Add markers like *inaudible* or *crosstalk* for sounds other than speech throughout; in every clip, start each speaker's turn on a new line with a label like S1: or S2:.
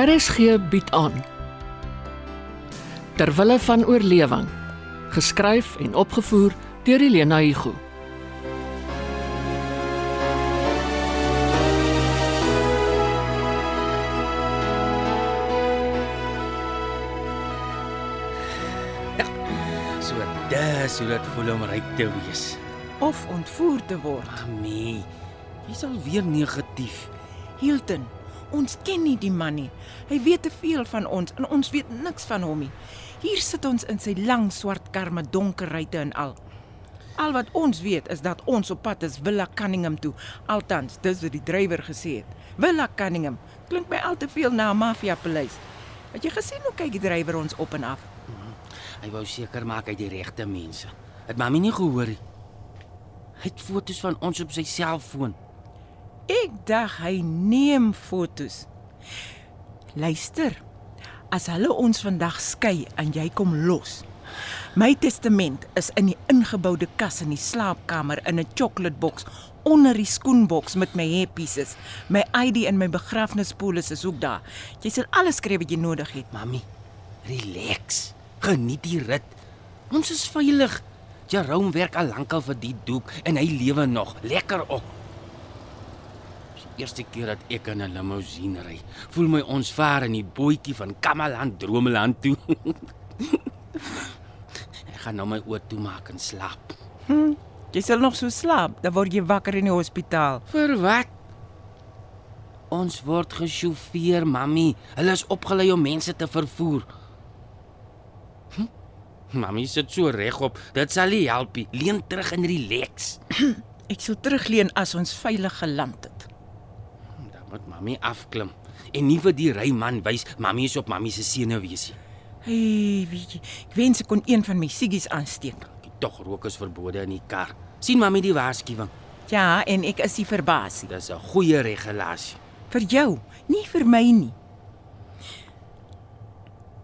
S1: RSG bied aan Terwille van oorlewing geskryf en opgevoer deur Elena Igu
S2: So dis hoe dit voel om ryk te wees.
S3: of ontvoer te word.
S2: Mami, jy's al weer negatief.
S3: Hilton, ons ken nie die man nie. Hy weet te veel van ons en ons weet niks van hom nie. Hier sit ons in sy lang swart kar met donker ruitte en al. Al wat ons weet is dat ons op pad is Villa Cunningham toe. Altans, dis wat die drywer gesê het. Villa Cunningham klink my al te veel na 'n mafiapaleis. Het jy gesien hoe kyk die drywer ons op en af?
S2: Hy wou seker maak hy die regte mense. Het mami nie gehoor nie. Hy het foto's van ons op sy selfoon.
S3: Ek dink hy neem fotos. Luister. As hulle ons vandag skei en jy kom los. My testament is in die ingeboude kas in die slaapkamer in 'n chocolateboks onder die skoenboks met my hair pieces. My ID en my begrafnispolis is ook daar. Jy sal alles skryf wat jy nodig het.
S2: Mami, relax. Geniet die rit. Ons is veilig. Jerome werk al lankal vir die doek en hy lewe nog. Lekker op. Eerste keer dat ek in 'n limousine ry. Voel my ons vaar in die bootjie van Kamaland Dromeland toe. *laughs* ek gaan nou my oë toemaak en slaap.
S3: Jy sal nog so slaap, dan word jy wakker in die hospitaal.
S2: Vir wat? Ons word gesjofeer, mami. Hulle is opgelei om mense te vervoer. Hm? Mami sit so regop. Dit sal nie help nie. Leun terug en relax. *clears throat*
S3: Ek sal terugleen as ons veilig geland het.
S2: Moet mami afklim en nie vir die ry man wys mami is op mami se senuweesie.
S3: Hey, weet jy, ek wens ek kon een van my siggies aansteek.
S2: Tog rook is verbode in die kar. sien mami die waarskuwing?
S3: Ja, en ek is nie verbaas nie.
S2: Dis 'n goeie regulasie.
S3: Vir jou, nie vir my nie.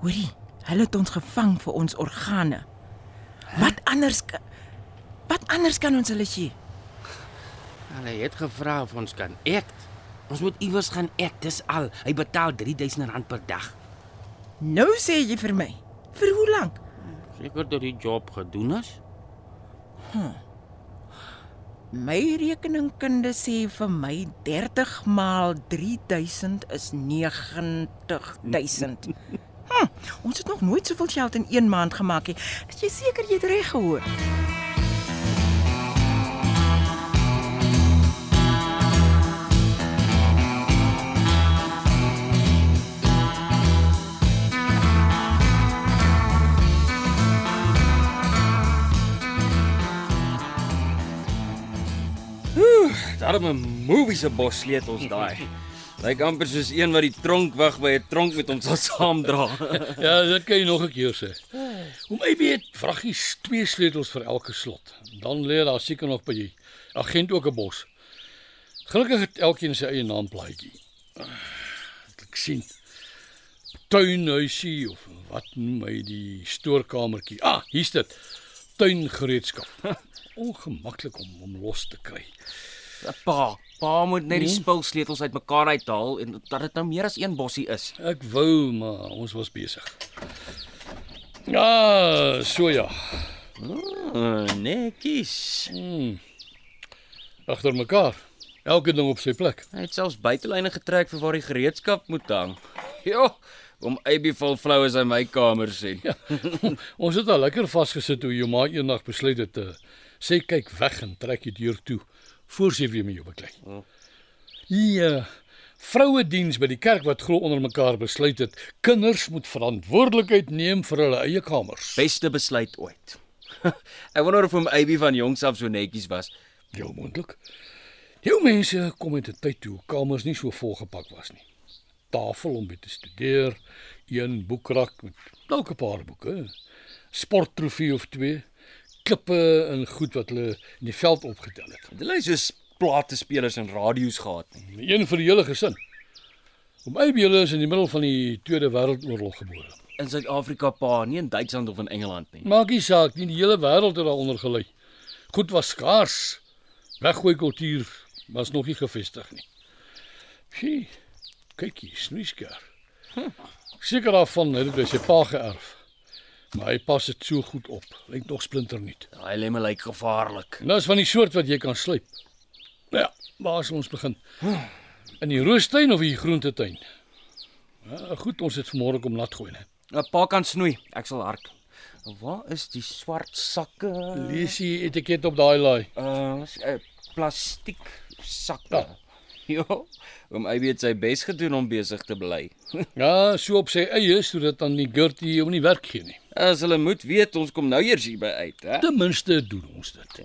S3: Hoorie, hulle het ons gevang vir ons organe. Wat anders Wat anders kan ons hulle gee?
S2: Hulle het gevra of ons kan act. Ons moet iewers gaan act, dis al. Hy betaal R3000 per dag.
S3: Nou sê jy vir my. Vir hoe lank?
S2: Seker dat die job gedoen is.
S3: My rekeningkunde sê vir my 30 maal 3000 is 90000. Hm, ons het nog nooit soveel geld in 1 maand gemaak nie. Is jy seker jy het reg gehoor?
S4: 'n movie se bos sleutels daai. *laughs* Lyk amper soos een wat die tronkwag by 'n tronk met hom sal saamdra. *laughs*
S5: Ja, dit kan jy nog 'n keer sê. Om my weet vraggies twee sleutels vir elke slot. Dan lê daar seker nog by die agent ook 'n bos. Gelukkig het elkeen sy eie naamplaatjie. Wat ek sien. Tuinhuisie of wat noem hy die stoorkamertjie. Ah, hier's dit. Tuingereedskap. *laughs* Ongemaklik om hom los te kry.
S4: Pa, pa moet net die
S5: Hmm?
S4: spulsleutels uitmekaar uithaal en dat dit nou meer as een bossie is.
S5: Ek wou, maar ons was besig. Ja, so ja.
S4: Uh, netjies.
S5: Hmm. Agter mekaar. Elke ding op sy plek.
S4: Hy het selfs buitelyne getrek vir waar die gereedskap moet hang. Ja, om AB vol flou is in my kamer sien. Ja. *laughs*
S5: Ons het al lekker vasgesit toe jou ma eendag besluit het te sê kyk weg en trek die deur toe voor sy weer met jou beklei. Die uh, vrouediens by die kerk wat glo onder mekaar besluit het kinders moet verantwoordelikheid neem vir hulle eie kamers.
S4: Beste besluit ooit. *laughs* Ek wonder of hom AB van jongs af so netjies was.
S5: Jou moontlik. Jou mense kom uit 'n tyd toe kamers nie so volgepak was nie. Tafel om by te studeer, een boekrak met dalk 'n paar boeke, sporttrofee of twee, klippe en goed wat hulle in die veld opgetel het.
S4: Hulle is soos platespelers en radio's gehad nie.
S5: Een vir die hele gesin. Om my julle is in die middel van die Tweede Wêreldoorlog gebore.
S4: In Suid-Afrika pa, nie in Duitsland of in Engeland nie.
S5: Maak nie saak nie, die hele wêreld het daaronder gelei. Goed was skaars. Weggooi kultuur was nog nie gevestig nie. Sjoe. Kyk hier, snoeisker. Seker daarvan het dit by sy pa geërf. Maar hy pas dit so goed op. Lyk nog splinternuut.
S4: Daai lemme lyk gevaarlik.
S5: En dis van die soort wat jy kan slyp. Nou ja, waar sal ons begin? In die roostuin of die groentetuin? Ja, goed, ons het vanmôre kom nat gooi, né?
S4: 'n Pa kan snoei. Ek sal hark. Waar is die swart sakke?
S5: Lees die etiket op daai laai.
S4: Uh, uh plastiek sakke. Ja. *laughs* Oom Aby het sy bes gedoen om besig te bly. *laughs*
S5: Ja, so op sy eie sodat dan die Gertie hom nie werk gee nie.
S4: As hulle moet weet ons kom nou eers hier by uit, hè?
S5: Ten minste doen ons dit.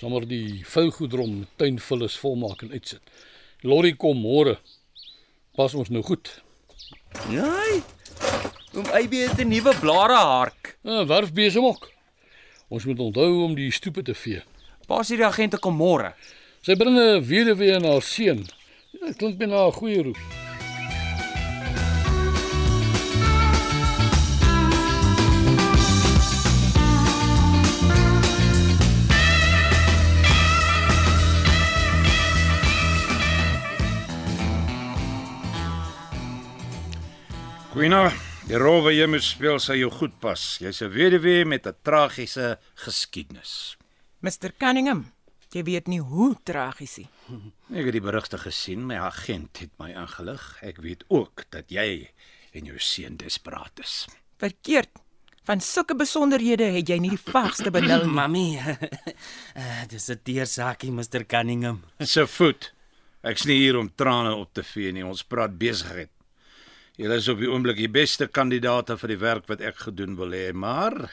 S5: Sommer die vougoedrom met tuinvullis volmaak en uitsit. Lorry kom môre. Pas ons nou goed.
S4: Nee. Oom Aby het 'n nuwe blare hark.
S5: Uh, werf besem ook. Ons moet onthou om die stoepe te vee.
S4: Pa sê die agente kom môre.
S5: Sy bring 'n weduwee en haar seun. Ja, klink my na 'n goeie roep.
S6: Quina, die rol wat jy moet speel sal jou goed pas. Jy's 'n weduwee met 'n tragiese geskiedenis.
S3: Mr Cunningham, jy weet nie hoe tragies nie. *laughs*
S6: Ek het die berigte gesien, my agent het my ingelig. Ek weet ook dat jy en jou seun desperaat is.
S3: Verkeerd. Van sulke besonderhede het jy nie die vaagste benul *clears throat* nie.
S2: Mami, uh, *laughs* dis 'n teersaakie, Mr Cunningham. *laughs*
S6: Se voet. Ek's nie hier om trane op te vee nie. Ons praat besigheid. Julle is op die oomblik die beste kandidaate vir die werk wat ek gedoen wil hê, maar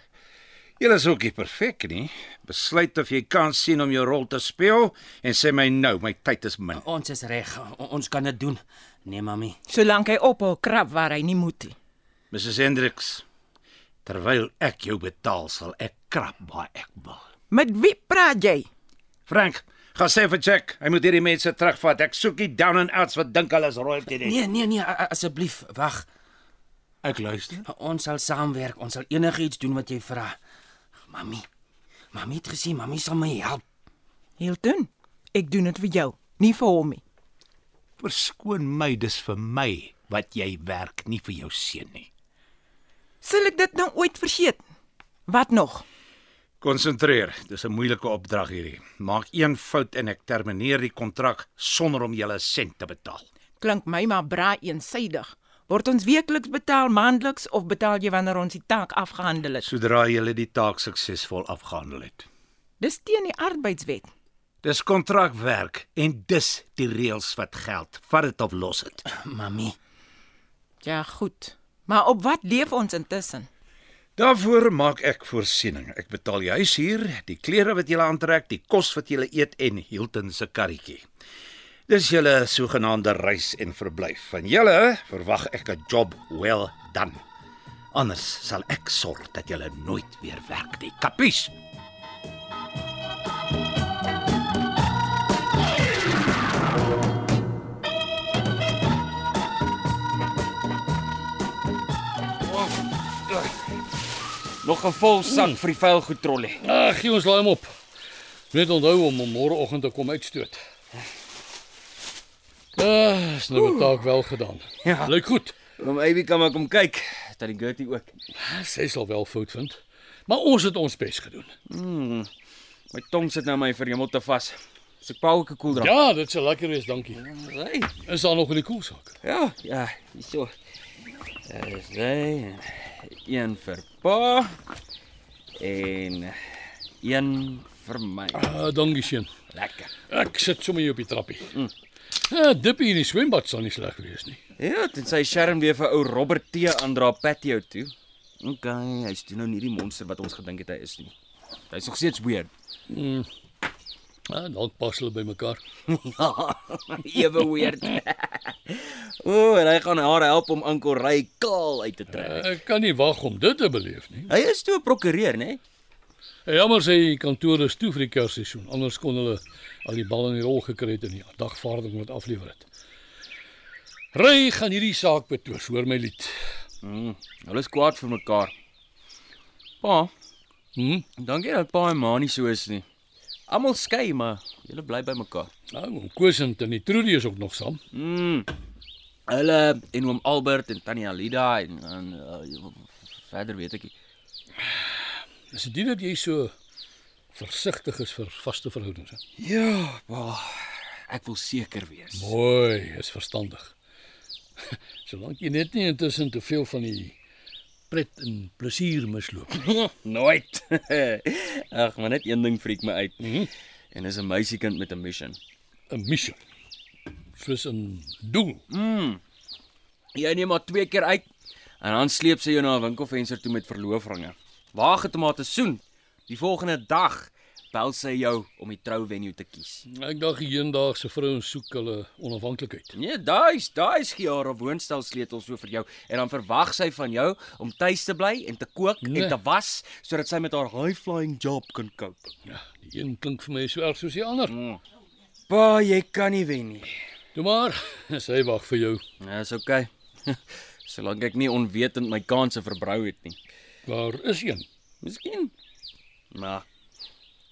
S6: julle is ook nie perfek nie. Besluit of jy kan sien om jou rol te speel en sê my nou, my tyd is min.
S2: Ons is reg. Ons kan dit doen. Nee, mami.
S3: Solank hy ophou krap waar hy nie moet nie.
S6: Mrs Hendriks, terwyl ek jou betaal, sal ek krap waar ek wil.
S3: Met wie praat jy?
S6: Frank, gaan sê vir Jack, hy moet hierdie mense terugvat. Ek soek nie down and outs wat dink hulle is royalty nie.
S2: Nee, nee, nee, asseblief, wag.
S6: Ek luister.
S2: Ons sal saamwerk. Ons sal enigiets doen wat jy vra. Mami. Mami het gesê mami sal my help.
S3: Hilton, ek doen dit vir jou, nie vir hom nie.
S6: Verskoon my, dis vir my wat jy werk, nie vir jou seun nie.
S3: Sal ek dit nou ooit vergeet? Wat nog?
S6: Konsentreer, dis 'n moeilike opdrag hierdie. Maak een fout en ek termineer die kontrak sonder om julle 'n sent te betaal.
S3: Klink my maar braai eensaidig. Word ons weekliks betaal maandeliks of betaal jy wanneer ons die taak afgehandel het?
S6: Sodra julle die taak suksesvol afgehandel het.
S3: Dis teen die arbeidswet.
S6: Dis kontrakwerk en dis die reëls wat geld. Vat dit of los dit. *clears throat*
S2: Mami.
S3: Ja, goed. Maar op wat leef ons intussen?
S6: Daarvoor maak ek voorsiening. Ek betaal die huishuur, die klere wat julle aantrek, die kos wat julle eet en Hilton se karretjie. Dis julle sogenaamde reis en verblyf. Van julle verwag ek 'n job well done. Anders sal ek sorg dat julle nooit weer werk nie. Kapies?
S4: Nog 'n vol sak vir die vuilgoed trollie.
S5: Ag, gee ons laai hom op. Net onthou om hom môreoggend te kom uitstoot. Ah, is nou 'n taak wel gedaan.
S4: Ja.
S5: Lyk goed.
S4: Oom Aby kan maar kom kyk. Dat die Gertie ook.
S5: Sy sal wel fout vind. Maar ons het ons bes gedoen.
S4: My tong sit nou my verhemel te vas. As ek pau ook 'n koeldrank.
S5: Ja, dit sal lekker wees, dankie.
S4: Hey.
S5: Is daar nog in die koelsak?
S4: Ja, ja, hierso. Daar is hy. Een vir pa en een vir my.
S5: Ah, dankie seun.
S4: Lekker.
S5: Ek sit sommer hier op die trappie. Mm. Ja, dippie in die swembad sal nie sleg wees nie.
S4: Ja, dit sy Sherm weer vir ou Robert T aandra patio toe. OK, hy's toe nou nie die monster wat ons gedink het hy is nie. Hy's nog steeds weird.
S5: Ah, dalk pas hulle by mekaar.
S4: Ja, *laughs* ewe weird. *laughs* o, oh, en hy gaan haar help om Ankorry kaal uit te trek.
S5: Ek kan nie wag om dit te beleef nie.
S4: Hy is toe 'n prokureur, né?
S5: Hey, jammer sy kantoor is toe vir die kersseisoen. Anders kon hulle al die bal in die rol gekry het en die dagvaarding wat aflewer het. Ry gaan hierdie saak betwis, hoor my lied.
S4: Mm, hulle is kwaad vir mekaar. Pa,
S5: Hm?
S4: dankie dat pa en ma nie so is nie. Almal skei, maar julle bly by mekaar.
S5: Nou, om Koos en Tannie Trudy is ook nog saam.
S4: Mm. Hulle en oom Albert en tannie Alida en, en uh, verder weet ek nie.
S5: Is dit nie dat jy so versigtig is vir vaste verhoudings? Hè?
S4: Ja, maar ek wil seker wees.
S5: Mooi, is verstandig. *laughs* Solank jy net nie intussen te veel van die pret en plesier misloop. nie. *laughs*
S4: Nooit. *laughs* Ag, maar net een ding freak my uit.
S5: Mhm.
S4: En dis 'n meisiekind met 'n mission.
S5: 'n Mission. Soos 'n doel.
S4: Jy neem maar twee keer uit en dan sleep sy jou na 'n winkelvenster toe met verloofringe. Waag dit om haar te soen. Die volgende dag bel sy jou om die trouvenue te kies.
S5: Ek dink die hedendaagse vrouens soek hulle onafhanklikheid.
S4: Nee, daai's daai's gee haar 'n woonstel sleutel so vir jou en dan verwag sy van jou om tuis te bly en te kook
S5: Nee.
S4: en te was sodat sy met haar high flying job kan cope.
S5: Ja, die een klink vir my so erg soos die ander.
S4: Pa, jy kan nie wen nie.
S5: Toe maar, *laughs* sy wag vir jou.
S4: Ja, is oukei. Okay. *laughs* Solank ek nie onwetend my kansse verbrou het nie.
S5: Daar is een.
S4: Miskien. Maar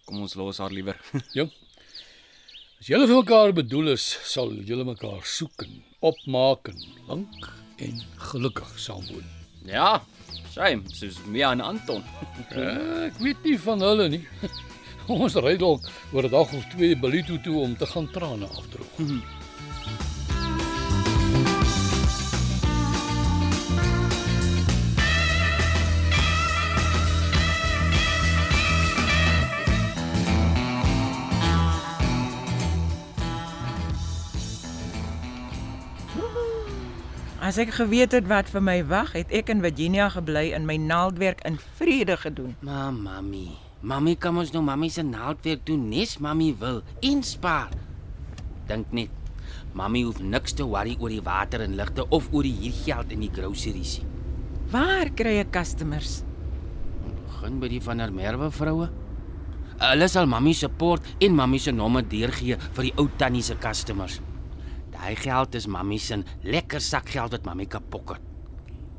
S4: kom ons los haar liewer. *laughs*
S5: Ja. As julle vir mekaar bedoel is, sal julle mekaar soek en opmaak en lank en gelukkig saam woon.
S4: ja, shame, soos Mia en Anton. *laughs*
S5: Ja, ek weet nie van hulle nie. *laughs* Ons ry dalk oor 'n dag of twee Belito toe om te gaan trane afdroog.
S3: As ek geweet het wat vir my wag, het ek in Virginia gebly en my naaldwerk in vrede gedoen.
S2: Maar mami, mami kan ons nou mami se naaldwerk doen nes mami wil inspaar. Dink net. Mami hoef niks te worry oor die water en ligte of oor die huurgeld en die groceries nie.
S3: Waar kry ek customers?
S2: Begin by die van der Merwe vroue. Hulle sal mami se port en mami se nommer deurgee vir die ou tannie se customers. Daai geld is mami se lekker sakgeld wat mami kan pocket.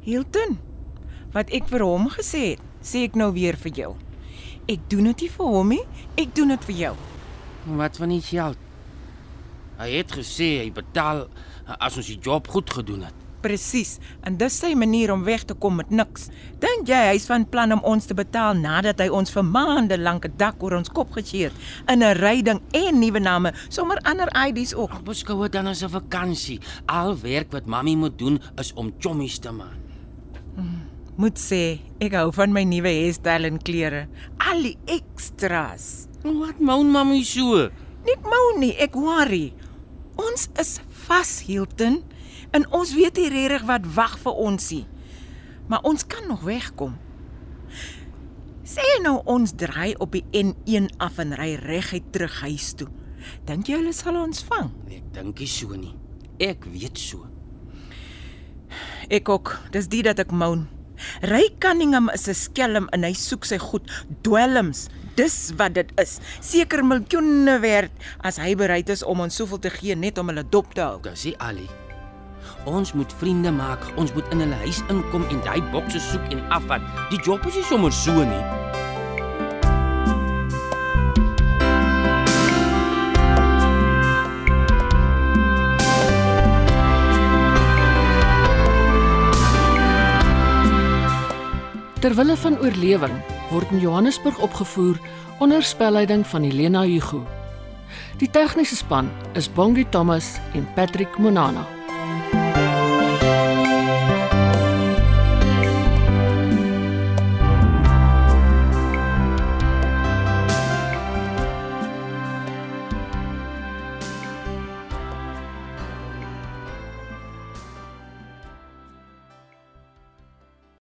S3: Hilton. Wat ek vir hom gesê het, sê ek nou weer vir jou. Ek doen dit nie vir hom nie, ek doen dit vir jou.
S2: Wat van die geld? Hy het gesê hy betaal as ons die job goed gedoen het.
S3: Presies. En dis sy manier om weg te kom met niks. Dink jy hy's van plan om ons te betaal nadat hy ons vir maande lank 'n dak oor ons kop gegee het in 'n ryding en nuwe name, sommer ander ID's ook.
S2: Beskou dit dan as 'n vakansie. Al werk wat mami moet doen is om chommies te maak.
S3: Moet sê, ek hou van my nuwe hairstyle en klere. Al die extras.
S2: Wat moan mami so?
S3: Nik mou nie, ek worry. Ons is vas, Hilton, en ons weet nie regtig wat wag vir ons nie. Maar ons kan nog wegkom. Sê nou ons draai op die N1 af en ry reguit terug huis toe. Dink jy hulle sal ons vang?
S2: Ek dink nie so nie. Ek weet so.
S3: Ek ook. Dis die dat ek moan. Ry Cunningham is 'n skelm en hy soek sy goed, dwelms. Dis wat dit is. Seker miljoene werd as hy bereid is om ons soveel te gee net om hulle dop te hou.
S2: Dis Ali. Ons moet vriende maak. Ons moet in hulle huis inkom en daai bokse soek en afvat. Die job is nie sommer so nie.
S1: Terwille van oorlewing word in Johannesburg opgevoer onder spelleiding van Helena Hugo. Die tegniese span is Bongie Thomas en Patrick Monana.